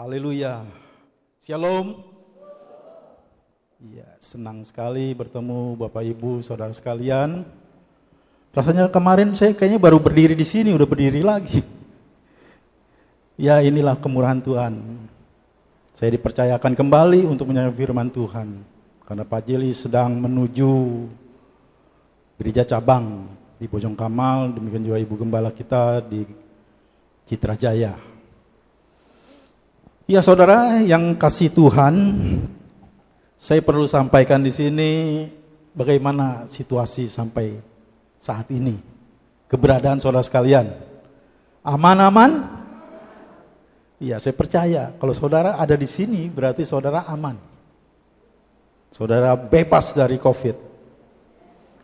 Haleluya. Shalom. Iya, senang sekali bertemu Bapak Ibu, Saudara sekalian. Rasanya kemarin saya kayaknya baru berdiri di sini, udah berdiri lagi. Ya, inilah kemurahan Tuhan. Saya dipercayakan kembali untuk menyampaikan firman Tuhan. Karena Pak Jeli sedang menuju gereja cabang di Bojong Kamal, demikian juga Ibu Gembala kita di Citra Jaya. Ya saudara yang kasih Tuhan, saya perlu sampaikan di sini bagaimana situasi sampai saat ini. Keberadaan saudara sekalian. Aman-aman? Iya, saya percaya kalau saudara ada di sini berarti saudara aman. Saudara bebas dari Covid.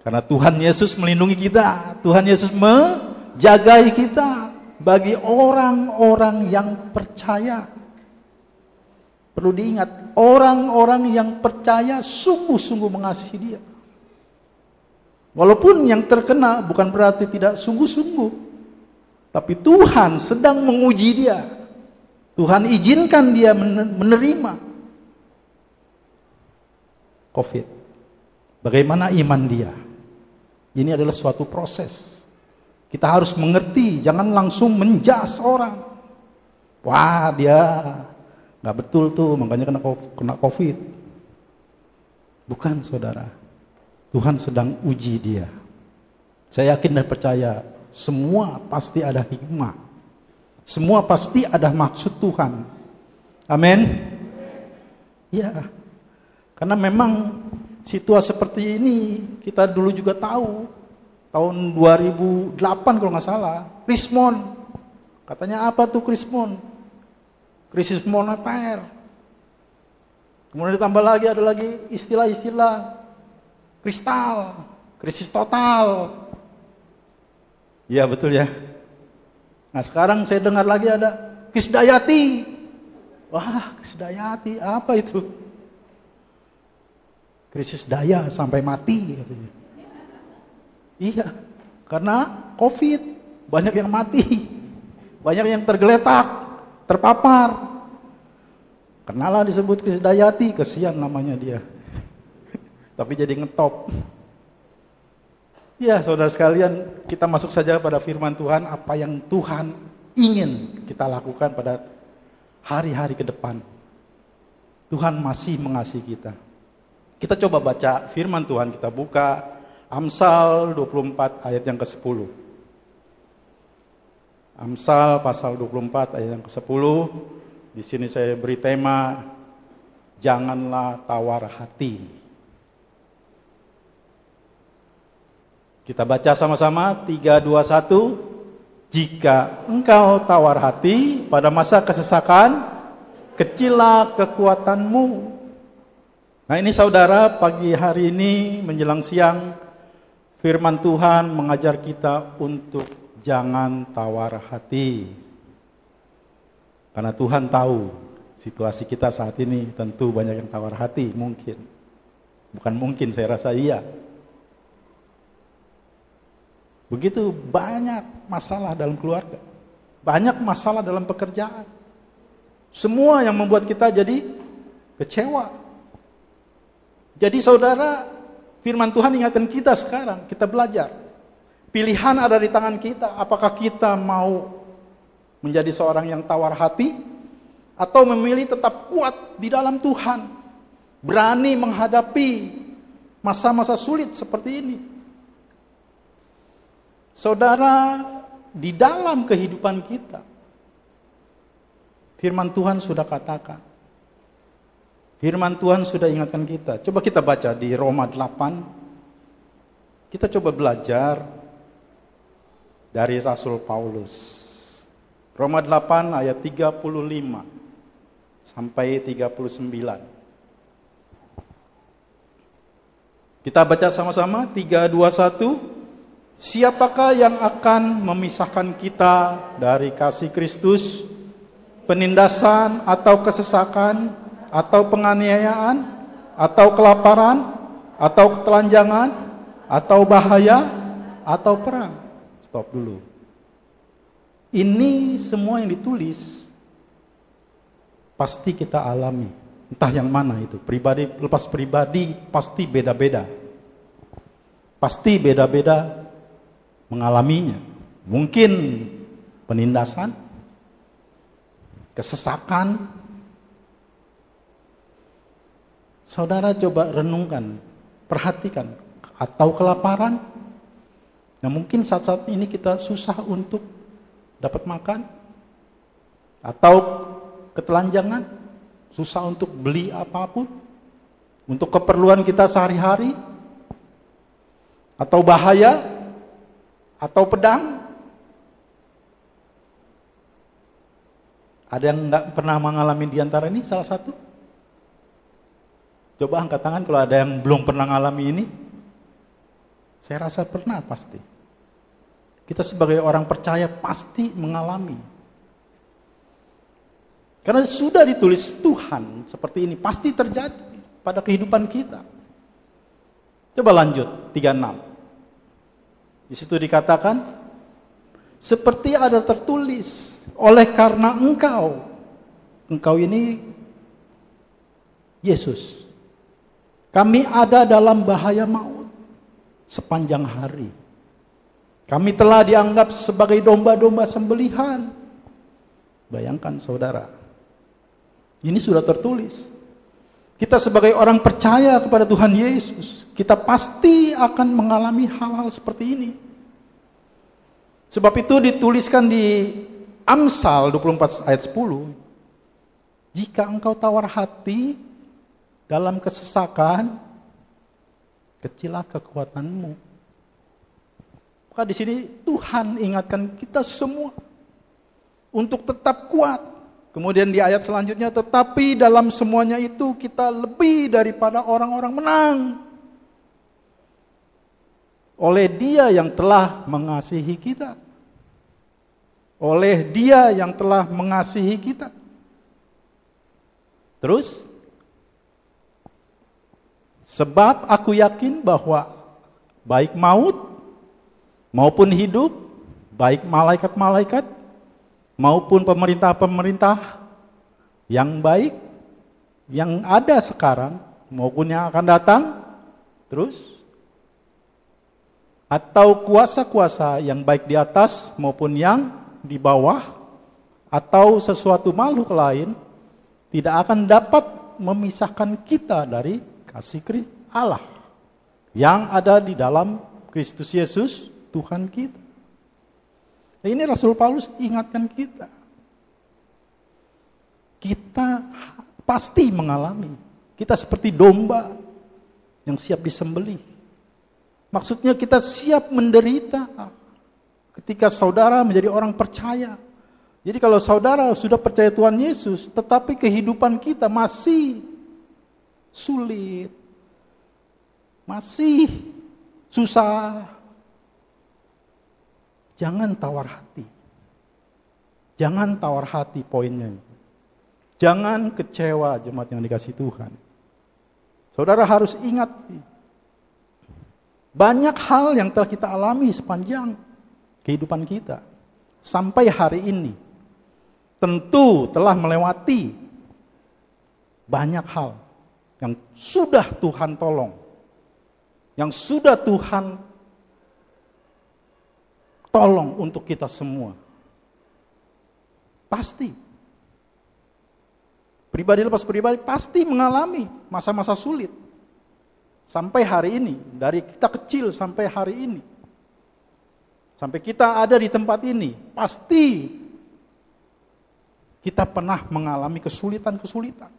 Karena Tuhan Yesus melindungi kita, Tuhan Yesus menjagai kita bagi orang-orang yang percaya. Perlu diingat, orang-orang yang percaya sungguh-sungguh mengasihi dia. Walaupun yang terkena bukan berarti tidak sungguh-sungguh. Tapi Tuhan sedang menguji dia. Tuhan izinkan dia menerima COVID. Bagaimana iman dia? Ini adalah suatu proses. Kita harus mengerti, jangan langsung menjas orang. Wah, dia Nggak betul tuh, makanya kena, kena COVID. Bukan saudara. Tuhan sedang uji dia. Saya yakin dan percaya, semua pasti ada hikmah. Semua pasti ada maksud Tuhan. Amin. Ya. Karena memang situasi seperti ini kita dulu juga tahu. Tahun 2008 kalau nggak salah, Krismon. Katanya apa tuh Krismon? Krisis moneter. Kemudian ditambah lagi ada lagi istilah-istilah kristal, krisis total. Iya betul ya. Nah sekarang saya dengar lagi ada Krisdayati. Wah Krisdayati apa itu? Krisis daya sampai mati katanya. Iya, karena COVID banyak yang mati, banyak yang tergeletak, terpapar. Kenalah disebut Krisdayati, kesian namanya dia. Tapi jadi ngetop. Ya saudara sekalian, kita masuk saja pada firman Tuhan, apa yang Tuhan ingin kita lakukan pada hari-hari ke depan. Tuhan masih mengasihi kita. Kita coba baca firman Tuhan, kita buka Amsal 24 ayat yang ke-10. Amsal pasal 24 ayat yang ke-10. Di sini saya beri tema janganlah tawar hati. Kita baca sama-sama 3 2 1. Jika engkau tawar hati pada masa kesesakan, kecillah kekuatanmu. Nah ini saudara pagi hari ini menjelang siang firman Tuhan mengajar kita untuk jangan tawar hati. Karena Tuhan tahu situasi kita saat ini tentu banyak yang tawar hati mungkin. Bukan mungkin saya rasa iya. Begitu banyak masalah dalam keluarga. Banyak masalah dalam pekerjaan. Semua yang membuat kita jadi kecewa. Jadi saudara, firman Tuhan ingatkan kita sekarang, kita belajar Pilihan ada di tangan kita. Apakah kita mau menjadi seorang yang tawar hati atau memilih tetap kuat di dalam Tuhan, berani menghadapi masa-masa sulit seperti ini. Saudara, di dalam kehidupan kita, firman Tuhan sudah katakan, firman Tuhan sudah ingatkan kita. Coba kita baca di Roma 8, kita coba belajar dari Rasul Paulus. Roma 8 ayat 35 sampai 39. Kita baca sama-sama 3 2 1. Siapakah yang akan memisahkan kita dari kasih Kristus? Penindasan atau kesesakan atau penganiayaan atau kelaparan atau ketelanjangan atau bahaya atau perang? Stop dulu. Ini semua yang ditulis pasti kita alami. Entah yang mana itu, pribadi lepas pribadi pasti beda-beda. Pasti beda-beda mengalaminya. Mungkin penindasan, kesesakan. Saudara coba renungkan, perhatikan, atau kelaparan. Yang mungkin saat-saat ini kita susah untuk dapat makan, atau ketelanjangan, susah untuk beli apa pun, untuk keperluan kita sehari-hari, atau bahaya, atau pedang, Ada yang nggak pernah mengalami di antara ini salah satu? Coba angkat tangan kalau ada yang belum pernah mengalami ini. Saya rasa pernah pasti. Kita sebagai orang percaya pasti mengalami. Karena sudah ditulis Tuhan seperti ini pasti terjadi pada kehidupan kita. Coba lanjut 36. Di situ dikatakan seperti ada tertulis oleh karena engkau. Engkau ini Yesus. Kami ada dalam bahaya maut sepanjang hari. Kami telah dianggap sebagai domba-domba sembelihan. Bayangkan saudara. Ini sudah tertulis. Kita sebagai orang percaya kepada Tuhan Yesus, kita pasti akan mengalami hal-hal seperti ini. Sebab itu dituliskan di Amsal 24 ayat 10, jika engkau tawar hati dalam kesesakan, kecilah kekuatanmu. Maka di sini Tuhan ingatkan kita semua untuk tetap kuat. Kemudian di ayat selanjutnya, tetapi dalam semuanya itu kita lebih daripada orang-orang menang. Oleh dia yang telah mengasihi kita oleh Dia yang telah mengasihi kita. Terus, sebab aku yakin bahwa baik maut maupun hidup, baik malaikat-malaikat maupun pemerintah-pemerintah yang baik yang ada sekarang maupun yang akan datang, terus atau kuasa-kuasa yang baik di atas maupun yang di bawah atau sesuatu makhluk lain tidak akan dapat memisahkan kita dari kasih Allah yang ada di dalam Kristus Yesus Tuhan kita. Nah, ini Rasul Paulus ingatkan kita. Kita pasti mengalami. Kita seperti domba yang siap disembelih. Maksudnya kita siap menderita Ketika saudara menjadi orang percaya. Jadi kalau saudara sudah percaya Tuhan Yesus, tetapi kehidupan kita masih sulit. Masih susah. Jangan tawar hati. Jangan tawar hati poinnya. Jangan kecewa jemaat yang dikasih Tuhan. Saudara harus ingat banyak hal yang telah kita alami sepanjang kehidupan kita sampai hari ini tentu telah melewati banyak hal yang sudah Tuhan tolong, yang sudah Tuhan tolong untuk kita semua. Pasti. Pribadi lepas pribadi pasti mengalami masa-masa sulit. Sampai hari ini, dari kita kecil sampai hari ini. Sampai kita ada di tempat ini, pasti kita pernah mengalami kesulitan-kesulitan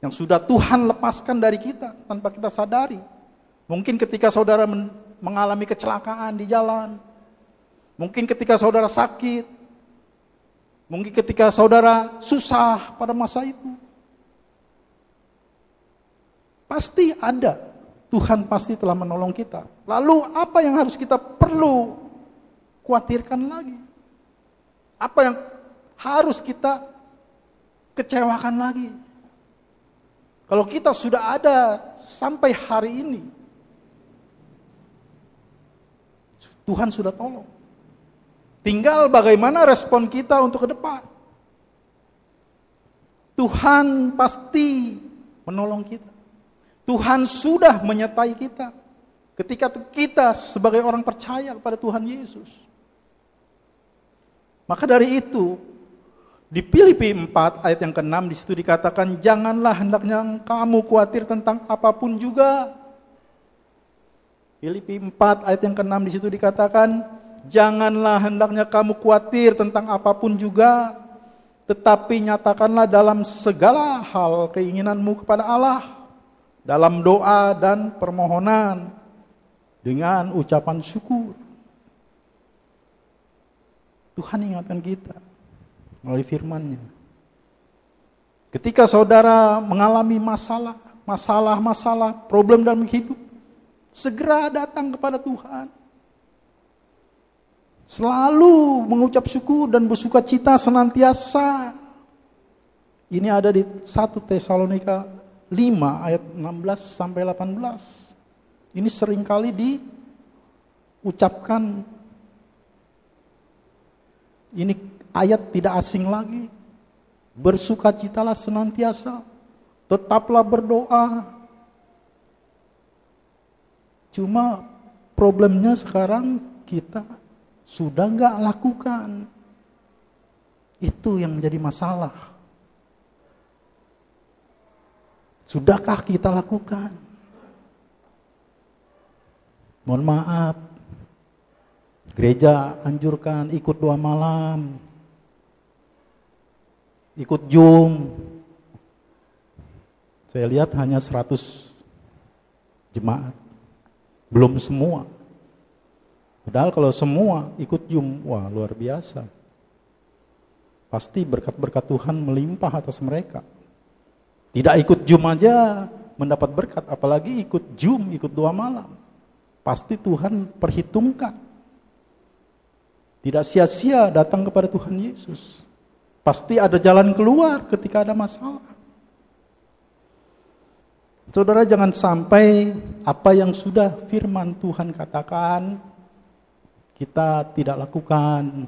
yang sudah Tuhan lepaskan dari kita tanpa kita sadari. Mungkin ketika saudara mengalami kecelakaan di jalan, mungkin ketika saudara sakit, mungkin ketika saudara susah pada masa itu. Pasti ada, Tuhan pasti telah menolong kita. Lalu apa yang harus kita perlu khawatirkan lagi. Apa yang harus kita kecewakan lagi? Kalau kita sudah ada sampai hari ini, Tuhan sudah tolong. Tinggal bagaimana respon kita untuk ke depan. Tuhan pasti menolong kita. Tuhan sudah menyertai kita ketika kita sebagai orang percaya kepada Tuhan Yesus. Maka dari itu, di Filipi 4 ayat yang ke-6 di situ dikatakan janganlah hendaknya kamu khawatir tentang apa pun juga. Filipi 4 ayat yang ke-6 di situ dikatakan janganlah hendaknya kamu khawatir tentang apa pun juga tetapi nyatakanlah dalam segala hal keinginanmu kepada Allah dalam doa dan permohonan dengan ucapan syukur. Tuhan ingatkan kita melalui firman-Nya. Ketika saudara mengalami masalah, masalah-masalah, problem dalam hidup, segera datang kepada Tuhan. Selalu mengucap syukur dan bersuka cita senantiasa. Ini ada di 1 Tesalonika 5 ayat 16 sampai 18. Ini sering kali diucapkan ini ayat tidak asing lagi. Bersukacitalah senantiasa, tetaplah berdoa. Cuma problemnya sekarang kita sudah nggak lakukan. Itu yang menjadi masalah. Sudahkah kita lakukan? Mohon maaf, gereja anjurkan ikut doa malam, ikut Zoom. Saya lihat hanya 100 jemaat. Belum semua. Padahal kalau semua ikut Zoom, wah luar biasa. Pasti berkat-berkat Tuhan melimpah atas mereka. Tidak ikut Zoom aja mendapat berkat, apalagi ikut Zoom, ikut doa malam. Pasti Tuhan perhitungkan. Tidak sia-sia datang kepada Tuhan Yesus. Pasti ada jalan keluar ketika ada masalah. Saudara jangan sampai apa yang sudah firman Tuhan katakan kita tidak lakukan.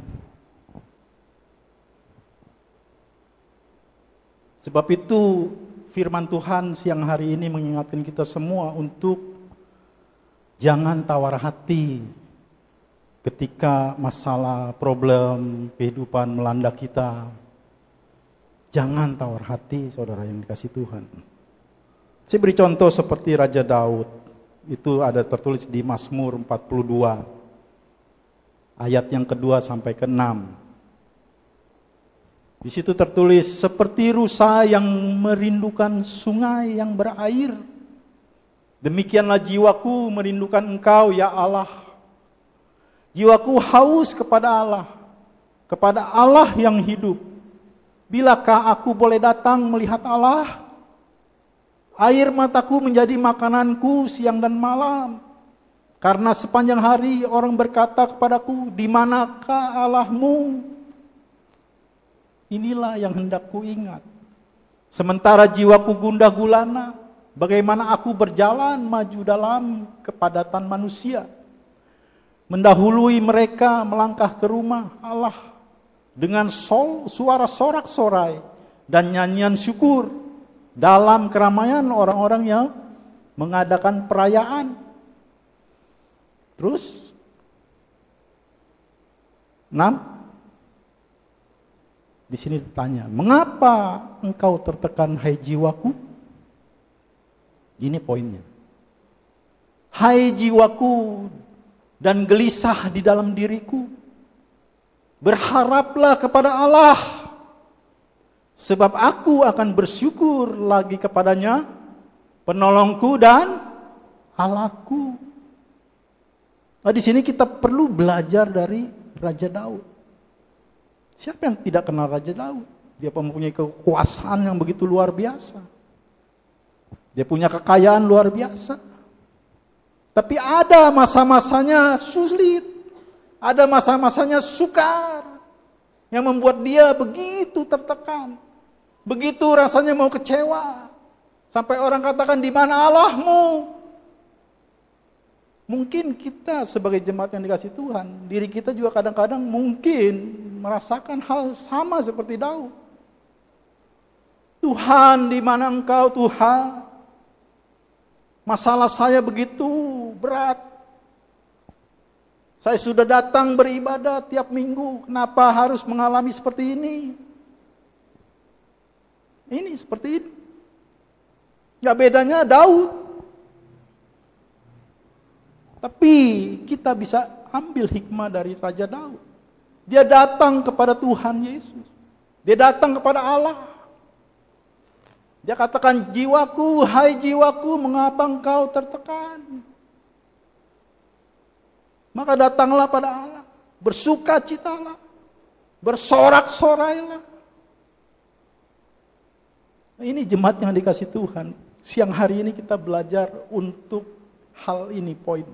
Sebab itu firman Tuhan siang hari ini mengingatkan kita semua untuk jangan tawar hati ketika masalah, problem, kehidupan melanda kita. Jangan tawar hati saudara yang dikasih Tuhan. Saya beri contoh seperti Raja Daud. Itu ada tertulis di Mazmur 42. Ayat yang kedua sampai ke enam. Di situ tertulis seperti rusa yang merindukan sungai yang berair. Demikianlah jiwaku merindukan engkau ya Allah. Jiwaku haus kepada Allah. Kepada Allah yang hidup Bilakah aku boleh datang melihat Allah? Air mataku menjadi makananku siang dan malam. Karena sepanjang hari orang berkata kepadaku, di manakah Allahmu? Inilah yang hendak ku ingat. Sementara jiwaku gundah gulana, bagaimana aku berjalan maju dalam kepadatan manusia. Mendahului mereka melangkah ke rumah Allah dengan sol, suara sorak-sorai dan nyanyian syukur dalam keramaian orang-orang yang mengadakan perayaan. Terus, enam, di sini ditanya, mengapa engkau tertekan hai jiwaku? Ini poinnya. Hai jiwaku dan gelisah di dalam diriku. Berharaplah kepada Allah. Sebab aku akan bersyukur lagi kepadanya, penolongku dan Allahku. Nah, di sini kita perlu belajar dari Raja Daud. Siapa yang tidak kenal Raja Daud? Dia mempunyai kekuasaan yang begitu luar biasa. Dia punya kekayaan luar biasa. Tapi ada masa-masanya sulit. Ada masa-masanya sukar yang membuat dia begitu tertekan. Begitu rasanya mau kecewa. Sampai orang katakan di mana Allahmu? Mungkin kita sebagai jemaat yang dikasih Tuhan, diri kita juga kadang-kadang mungkin merasakan hal sama seperti Daud. Tuhan, di mana Engkau, Tuhan? Masalah saya begitu berat. Saya sudah datang beribadah tiap minggu, kenapa harus mengalami seperti ini? Ini seperti ini. Gak bedanya Daud. Tapi kita bisa ambil hikmah dari Raja Daud. Dia datang kepada Tuhan Yesus. Dia datang kepada Allah. Dia katakan, jiwaku, hai jiwaku, mengapa engkau tertekan? Maka datanglah pada Allah, bersuka citalah, bersorak-sorailah. Ini jemaat yang dikasih Tuhan. Siang hari ini kita belajar untuk hal ini poin.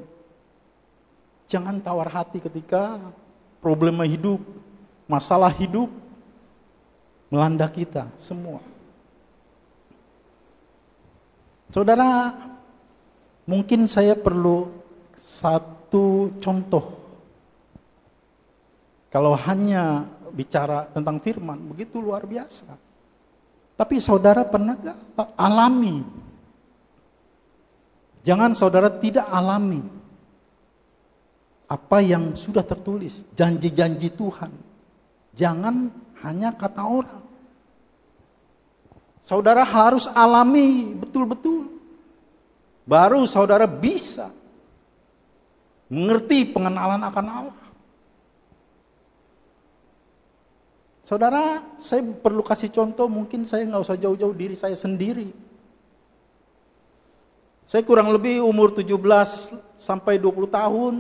Jangan tawar hati ketika problema hidup, masalah hidup melanda kita semua. Saudara, mungkin saya perlu satu contoh. Kalau hanya bicara tentang firman, begitu luar biasa. Tapi saudara pernah gak alami? Jangan saudara tidak alami apa yang sudah tertulis, janji-janji Tuhan. Jangan hanya kata orang. Saudara harus alami betul-betul. Baru saudara bisa mengerti pengenalan akan Allah. Saudara, saya perlu kasih contoh, mungkin saya nggak usah jauh-jauh diri saya sendiri. Saya kurang lebih umur 17 sampai 20 tahun,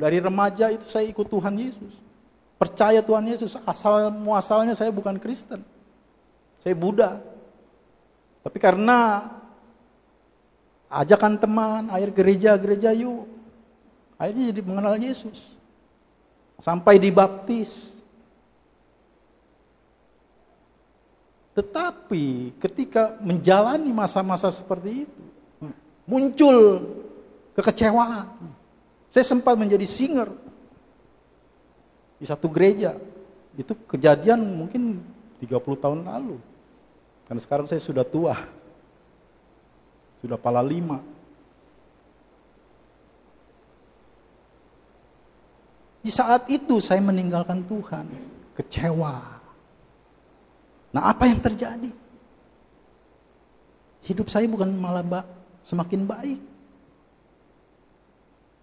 dari remaja itu saya ikut Tuhan Yesus. Percaya Tuhan Yesus, asal muasalnya saya bukan Kristen. Saya Buddha. Tapi karena ajakan teman, air gereja, gereja yuk. Akhirnya jadi mengenal Yesus. Sampai dibaptis. Tetapi ketika menjalani masa-masa seperti itu, muncul kekecewaan. Saya sempat menjadi singer di satu gereja. Itu kejadian mungkin 30 tahun lalu. Karena sekarang saya sudah tua. Sudah pala lima. Di saat itu saya meninggalkan Tuhan. Kecewa. Nah apa yang terjadi? Hidup saya bukan malah semakin baik.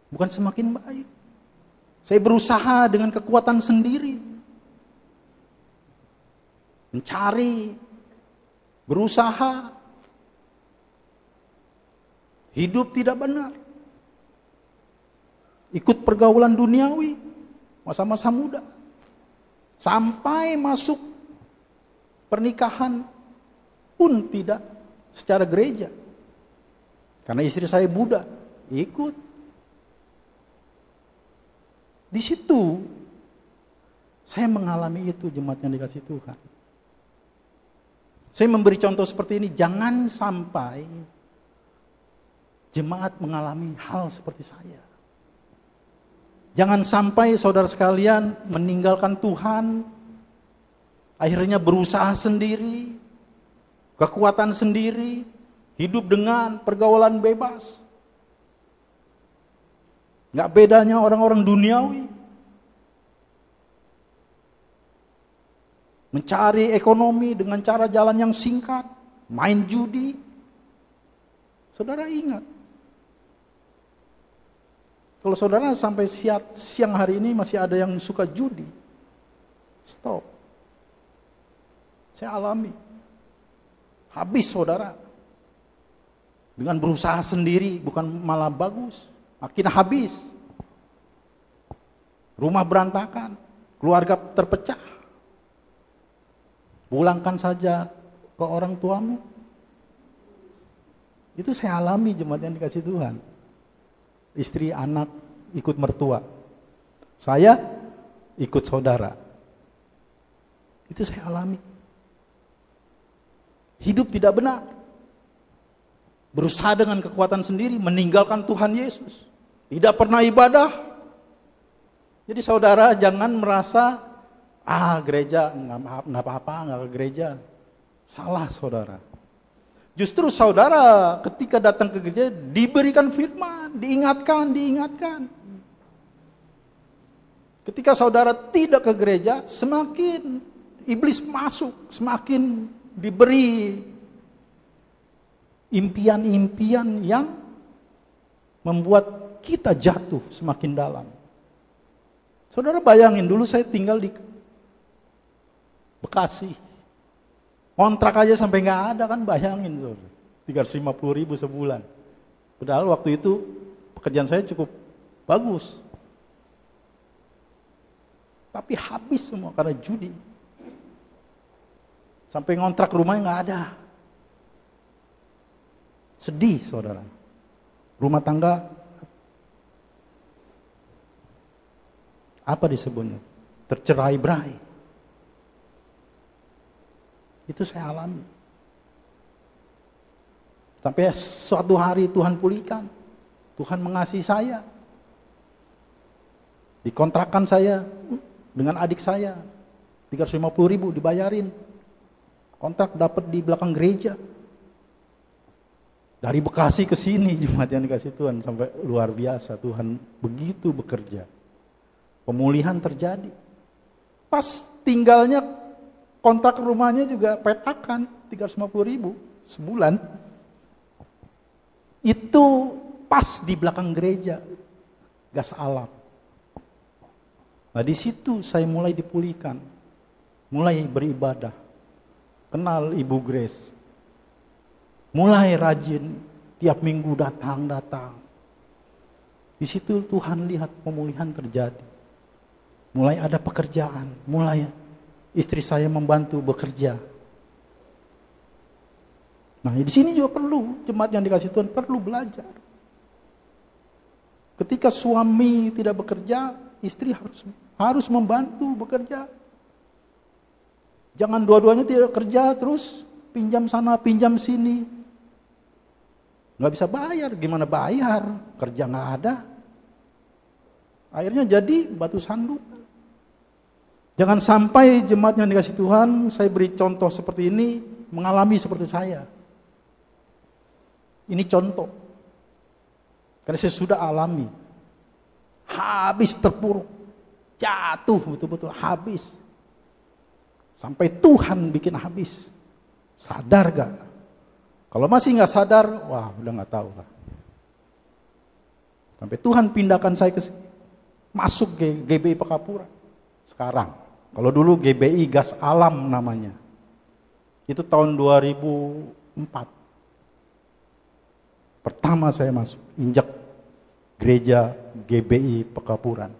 Bukan semakin baik. Saya berusaha dengan kekuatan sendiri. Mencari berusaha, hidup tidak benar, ikut pergaulan duniawi, masa-masa muda, sampai masuk pernikahan pun tidak secara gereja. Karena istri saya Buddha, ikut. Di situ saya mengalami itu jemaat yang dikasih Tuhan. Saya memberi contoh seperti ini, jangan sampai jemaat mengalami hal seperti saya. Jangan sampai saudara sekalian meninggalkan Tuhan, akhirnya berusaha sendiri, kekuatan sendiri, hidup dengan pergaulan bebas. Gak bedanya orang-orang duniawi. mencari ekonomi dengan cara jalan yang singkat, main judi. Saudara ingat, kalau saudara sampai siang hari ini masih ada yang suka judi, stop. Saya alami. Habis saudara. Dengan berusaha sendiri, bukan malah bagus. Makin habis. Rumah berantakan, keluarga terpecah. Pulangkan saja ke orang tuamu. Itu saya alami jemaat yang dikasih Tuhan. Istri, anak, ikut mertua. Saya ikut saudara. Itu saya alami. Hidup tidak benar. Berusaha dengan kekuatan sendiri meninggalkan Tuhan Yesus. Tidak pernah ibadah. Jadi saudara jangan merasa Ah gereja nggak apa-apa nggak ke gereja. Salah saudara. Justru saudara ketika datang ke gereja diberikan firman, diingatkan, diingatkan. Ketika saudara tidak ke gereja, semakin iblis masuk, semakin diberi impian-impian yang membuat kita jatuh semakin dalam. Saudara bayangin dulu saya tinggal di Bekasi. Kontrak aja sampai nggak ada kan bayangin saudara. 350 ribu sebulan. Padahal waktu itu pekerjaan saya cukup bagus. Tapi habis semua karena judi. Sampai ngontrak rumahnya nggak ada. Sedih saudara. Rumah tangga apa disebutnya? Tercerai berai. Itu saya alami. Sampai suatu hari Tuhan pulihkan. Tuhan mengasihi saya. Dikontrakan saya dengan adik saya. 350 ribu dibayarin. Kontrak dapat di belakang gereja. Dari Bekasi ke sini jemaat yang dikasih Tuhan sampai luar biasa Tuhan begitu bekerja. Pemulihan terjadi. Pas tinggalnya kontrak rumahnya juga petakan 350 ribu sebulan. Itu pas di belakang gereja gas alam. Nah di situ saya mulai dipulihkan, mulai beribadah, kenal Ibu Grace, Mulai rajin tiap minggu datang-datang. Di situ Tuhan lihat pemulihan terjadi. Mulai ada pekerjaan, mulai istri saya membantu bekerja. Nah, di sini juga perlu jemaat yang dikasih Tuhan perlu belajar. Ketika suami tidak bekerja, istri harus harus membantu bekerja. Jangan dua-duanya tidak kerja terus pinjam sana, pinjam sini nggak bisa bayar, gimana bayar? Kerja nggak ada. Akhirnya jadi batu sanduk. Jangan sampai jemaat yang dikasih Tuhan, saya beri contoh seperti ini, mengalami seperti saya. Ini contoh. Karena saya sudah alami. Habis terpuruk. Jatuh betul-betul habis. Sampai Tuhan bikin habis. Sadar gak? Kalau masih nggak sadar, wah udah nggak tahu lah. Sampai Tuhan pindahkan saya ke masuk ke GBI Pekapura. Sekarang, kalau dulu GBI Gas Alam namanya. Itu tahun 2004. Pertama saya masuk, injak gereja GBI Pekapuran.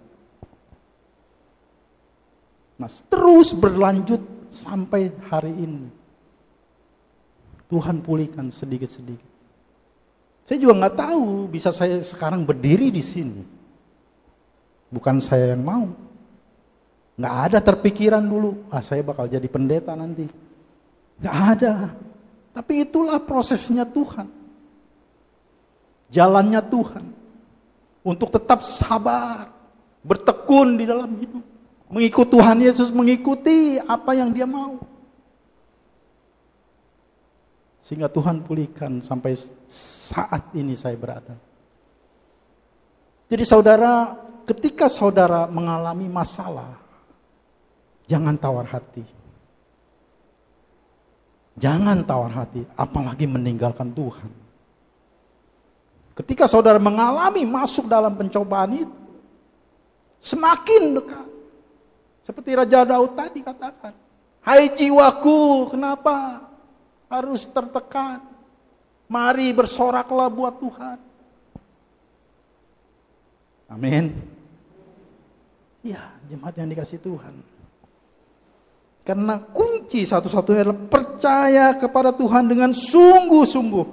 Nah, terus berlanjut sampai hari ini. Tuhan pulihkan sedikit-sedikit. Saya juga nggak tahu bisa saya sekarang berdiri di sini. Bukan saya yang mau. Nggak ada terpikiran dulu, ah saya bakal jadi pendeta nanti. Nggak ada. Tapi itulah prosesnya Tuhan. Jalannya Tuhan. Untuk tetap sabar. Bertekun di dalam hidup. Mengikut Tuhan Yesus, mengikuti apa yang dia mau. Sehingga Tuhan pulihkan sampai saat ini saya berada. Jadi saudara, ketika saudara mengalami masalah, jangan tawar hati. Jangan tawar hati, apalagi meninggalkan Tuhan. Ketika saudara mengalami masuk dalam pencobaan itu, semakin dekat. Seperti Raja Daud tadi katakan, Hai jiwaku, kenapa harus tertekan. Mari bersoraklah buat Tuhan. Amin. Ya, jemaat yang dikasih Tuhan. Karena kunci satu-satunya adalah percaya kepada Tuhan dengan sungguh-sungguh.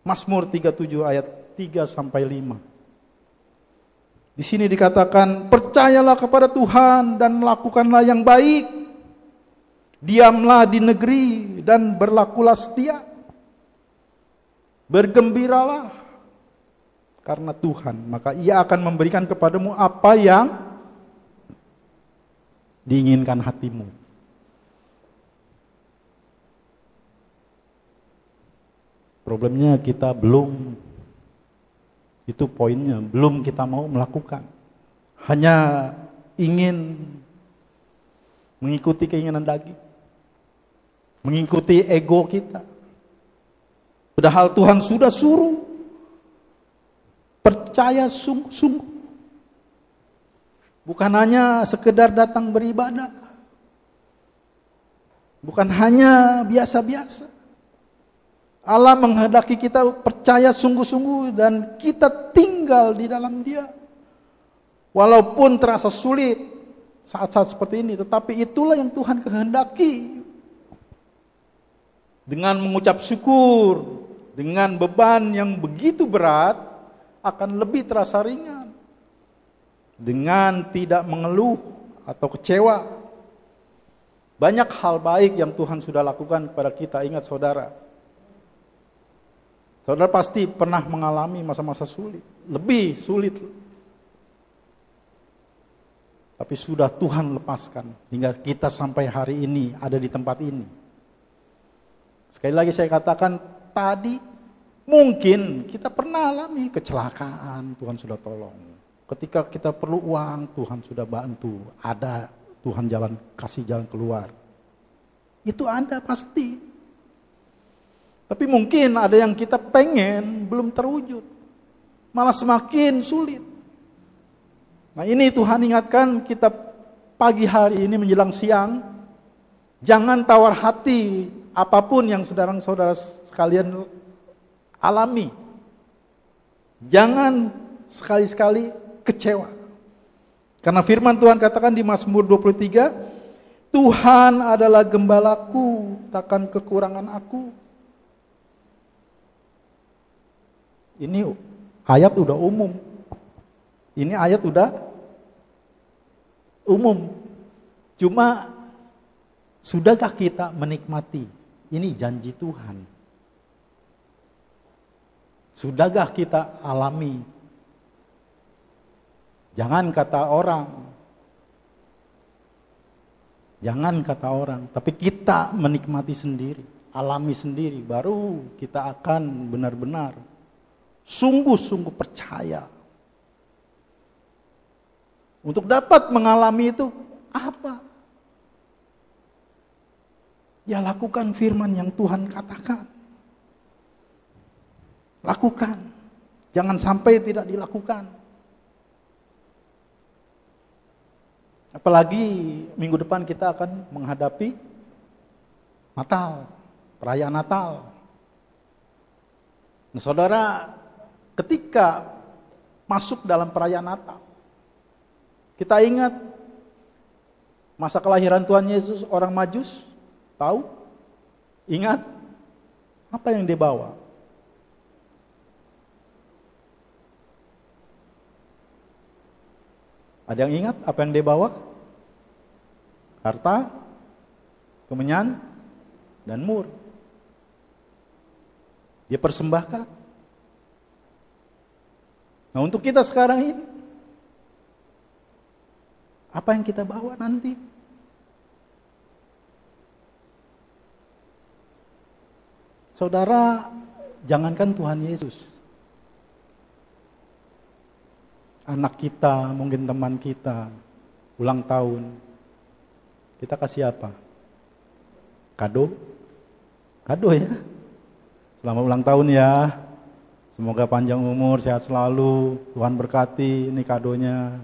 Mazmur 37 ayat 3 sampai 5. Di sini dikatakan, percayalah kepada Tuhan dan lakukanlah yang baik Diamlah di negeri dan berlakulah setia. Bergembiralah karena Tuhan, maka Ia akan memberikan kepadamu apa yang diinginkan hatimu. Problemnya kita belum itu poinnya, belum kita mau melakukan. Hanya ingin mengikuti keinginan daging. Mengikuti ego kita. Padahal Tuhan sudah suruh percaya sungguh-sungguh. Bukan hanya sekedar datang beribadah. Bukan hanya biasa-biasa. Allah menghendaki kita percaya sungguh-sungguh dan kita tinggal di dalam Dia. Walaupun terasa sulit saat-saat seperti ini, tetapi itulah yang Tuhan kehendaki. Dengan mengucap syukur, dengan beban yang begitu berat, akan lebih terasa ringan. Dengan tidak mengeluh atau kecewa. Banyak hal baik yang Tuhan sudah lakukan kepada kita, ingat saudara Saudara pasti pernah mengalami masa-masa sulit, lebih sulit. Tapi sudah Tuhan lepaskan hingga kita sampai hari ini ada di tempat ini. Sekali lagi saya katakan tadi mungkin kita pernah alami kecelakaan, Tuhan sudah tolong. Ketika kita perlu uang, Tuhan sudah bantu. Ada Tuhan jalan kasih jalan keluar. Itu ada pasti. Tapi mungkin ada yang kita pengen belum terwujud. Malah semakin sulit. Nah ini Tuhan ingatkan kita pagi hari ini menjelang siang. Jangan tawar hati apa pun yang sedang saudara sekalian alami. Jangan sekali-sekali kecewa. Karena firman Tuhan katakan di Mazmur 23, Tuhan adalah gembalaku, takkan kekurangan aku. Ini ayat udah umum. Ini ayat udah umum. Cuma sudahkah kita menikmati? Ini janji Tuhan. Sudahkah kita alami? Jangan kata orang. Jangan kata orang, tapi kita menikmati sendiri, alami sendiri, baru kita akan benar-benar sungguh-sungguh percaya. Untuk dapat mengalami itu apa? Ya lakukan firman yang Tuhan katakan. Lakukan. Jangan sampai tidak dilakukan. Apalagi minggu depan kita akan menghadapi Natal, perayaan Natal. Nah, saudara, ketika masuk dalam perayaan Natal. Kita ingat masa kelahiran Tuhan Yesus orang Majus, tahu? Ingat apa yang dia bawa? Ada yang ingat apa yang dia bawa? Harta, kemenyan, dan mur. Dia persembahkan Nah untuk kita sekarang ini, apa yang kita bawa nanti? Saudara, jangankan Tuhan Yesus. Anak kita, mungkin teman kita, ulang tahun. Kita kasih apa? Kado? Kado ya? Selamat ulang tahun ya. Semoga panjang umur, sehat selalu, Tuhan berkati, ini kadonya.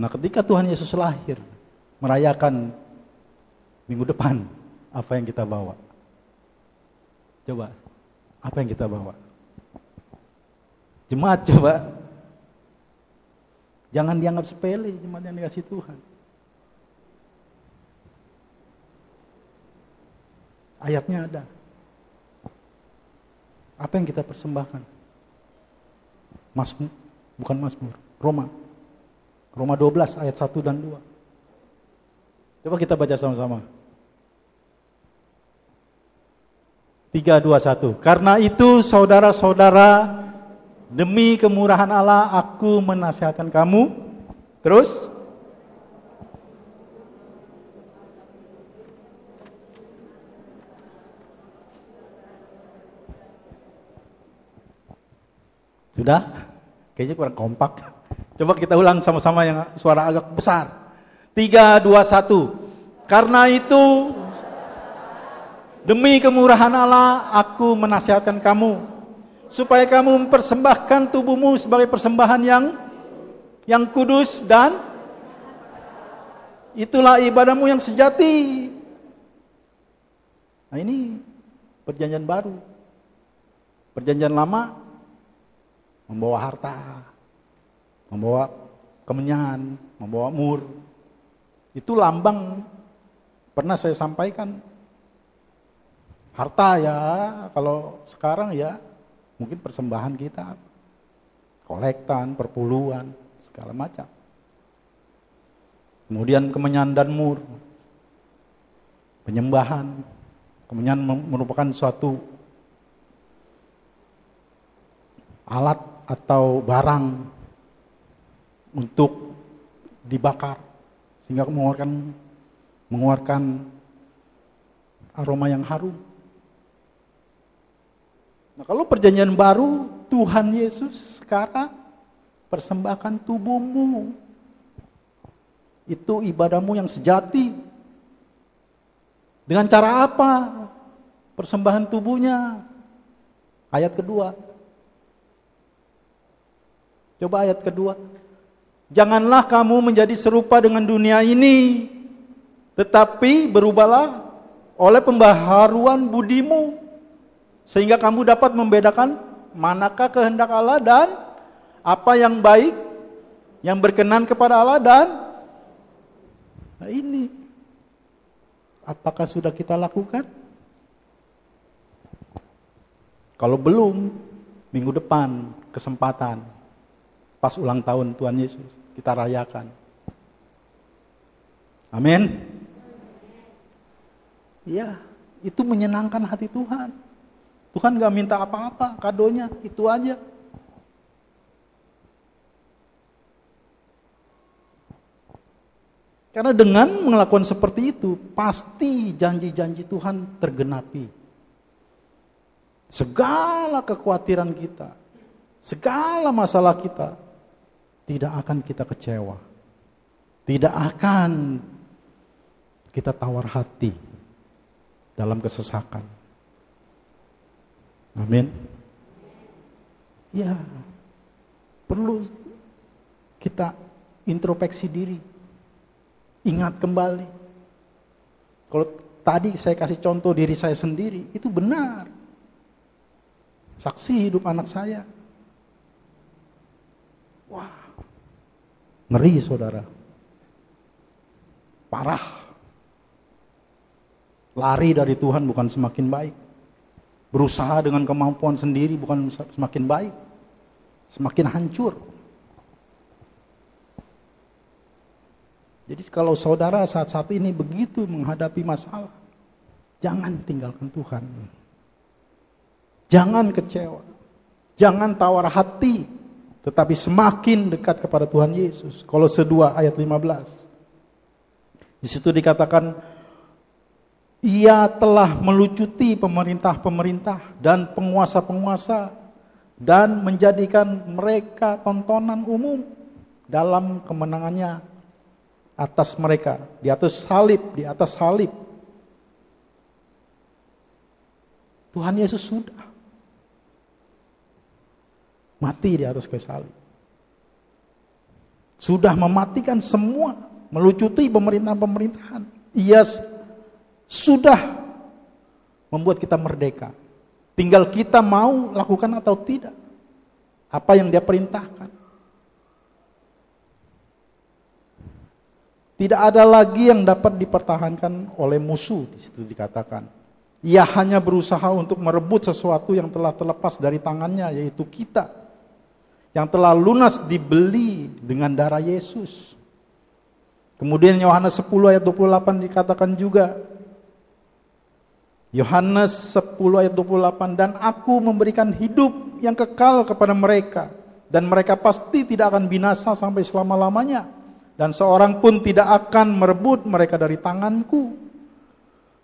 Nah ketika Tuhan Yesus lahir, merayakan minggu depan, apa yang kita bawa? Coba, apa yang kita bawa? Jemaat coba. Jangan dianggap sepele jemaat yang dikasih Tuhan. Ayatnya ada. Apa yang kita persembahkan? Mazmur, bukan Mazmur, Roma. Roma 12 ayat 1 dan 2. Coba kita baca sama-sama. 3, 2, 1. Karena itu saudara-saudara, demi kemurahan Allah aku menasihatkan kamu. Terus, Sudah? Kayaknya kurang kompak. Coba kita ulang sama-sama yang suara agak besar. Tiga, dua, satu. Karena itu, demi kemurahan Allah, aku menasihatkan kamu. Supaya kamu mempersembahkan tubuhmu sebagai persembahan yang yang kudus dan itulah ibadahmu yang sejati. Nah ini perjanjian baru. Perjanjian lama membawa harta, membawa kemenyan, membawa mur. Itu lambang pernah saya sampaikan. Harta ya, kalau sekarang ya mungkin persembahan kita. Kolektan, perpuluhan, segala macam. Kemudian kemenyan dan mur. Penyembahan. Kemenyan merupakan suatu alat atau barang untuk dibakar sehingga mengeluarkan mengeluarkan aroma yang harum. Nah, kalau perjanjian baru Tuhan Yesus sekarang persembahkan tubuhmu. Itu ibadahmu yang sejati. Dengan cara apa? Persembahan tubuhnya. Ayat kedua. Coba ayat kedua. Janganlah kamu menjadi serupa dengan dunia ini, tetapi berubahlah oleh pembaharuan budimu, sehingga kamu dapat membedakan manakah kehendak Allah dan apa yang baik, yang berkenan kepada Allah dan nah ini apakah sudah kita lakukan? Kalau belum, minggu depan kesempatan pas ulang tahun Tuhan Yesus. Kita rayakan. Amin. Ya, itu menyenangkan hati Tuhan. Tuhan gak minta apa-apa, kadonya itu aja. Karena dengan melakukan seperti itu, pasti janji-janji Tuhan tergenapi. Segala kekhawatiran kita, segala masalah kita, tidak akan kita kecewa. Tidak akan kita tawar hati dalam kesesakan. Amin. Ya, perlu kita introspeksi diri. Ingat kembali. Kalau tadi saya kasih contoh diri saya sendiri, itu benar. Saksi hidup anak saya. Wah, Ngeri saudara. Parah. Lari dari Tuhan bukan semakin baik. Berusaha dengan kemampuan sendiri bukan semakin baik. Semakin hancur. Jadi kalau saudara saat-saat ini begitu menghadapi masalah, jangan tinggalkan Tuhan. Jangan kecewa. Jangan tawar hati tetapi semakin dekat kepada Tuhan Yesus. Kalau sedua ayat 15. Di situ dikatakan ia telah melucuti pemerintah-pemerintah dan penguasa-penguasa dan menjadikan mereka tontonan umum dalam kemenangannya atas mereka di atas salib, di atas salib. Tuhan Yesus sudah Mati di atas kayu salib. Sudah mematikan semua, melucuti pemerintahan-pemerintahan. Ia sudah membuat kita merdeka. Tinggal kita mau lakukan atau tidak. Apa yang dia perintahkan. Tidak ada lagi yang dapat dipertahankan oleh musuh, di situ dikatakan. Ia hanya berusaha untuk merebut sesuatu yang telah terlepas dari tangannya, yaitu kita yang telah lunas dibeli dengan darah Yesus. Kemudian Yohanes 10 ayat 28 dikatakan juga Yohanes 10 ayat 28 dan aku memberikan hidup yang kekal kepada mereka dan mereka pasti tidak akan binasa sampai selama-lamanya dan seorang pun tidak akan merebut mereka dari tanganku.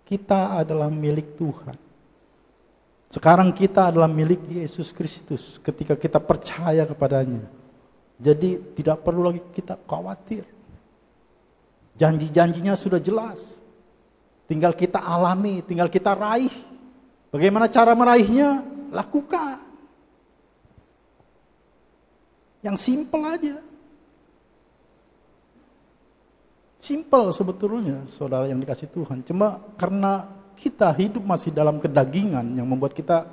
Kita adalah milik Tuhan. Sekarang kita adalah milik Yesus Kristus ketika kita percaya kepadanya. Jadi tidak perlu lagi kita khawatir. Janji-janjinya sudah jelas. Tinggal kita alami, tinggal kita raih. Bagaimana cara meraihnya? Lakukan. Yang simple aja. Simple sebetulnya saudara yang dikasih Tuhan. Cuma karena kita hidup masih dalam kedagingan yang membuat kita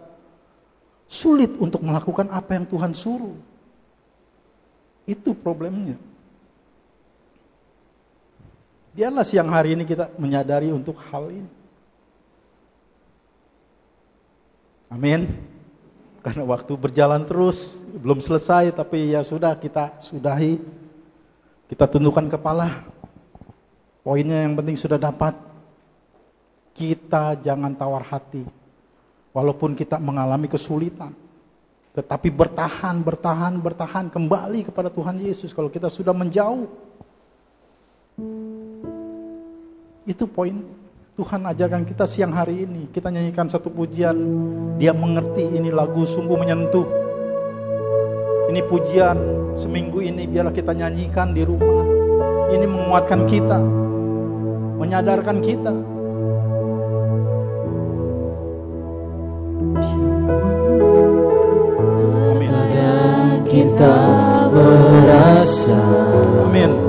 sulit untuk melakukan apa yang Tuhan suruh. Itu problemnya. Biarlah siang hari ini kita menyadari untuk hal ini. Amin. Karena waktu berjalan terus, belum selesai tapi ya sudah kita sudahi. Kita tundukkan kepala. Poinnya yang penting sudah dapat. Kita jangan tawar hati. Walaupun kita mengalami kesulitan. Tetapi bertahan, bertahan, bertahan kembali kepada Tuhan Yesus. Kalau kita sudah menjauh. Itu poin Tuhan ajarkan kita siang hari ini. Kita nyanyikan satu pujian. Dia mengerti ini lagu sungguh menyentuh. Ini pujian seminggu ini biarlah kita nyanyikan di rumah. Ini menguatkan kita. Menyadarkan kita kita merasa Amin.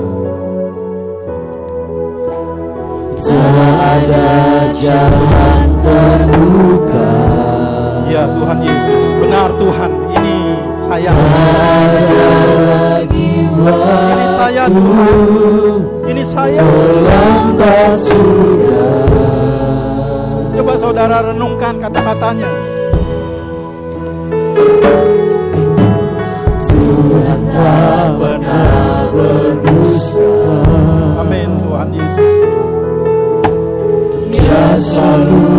Ada jalan terbuka Ya Tuhan Yesus, benar Tuhan, ini saya. Ini saya Tuhan. Ini saya. Terlambat sudah Coba saudara renungkan kata-katanya. Tuhan tak pernah Dia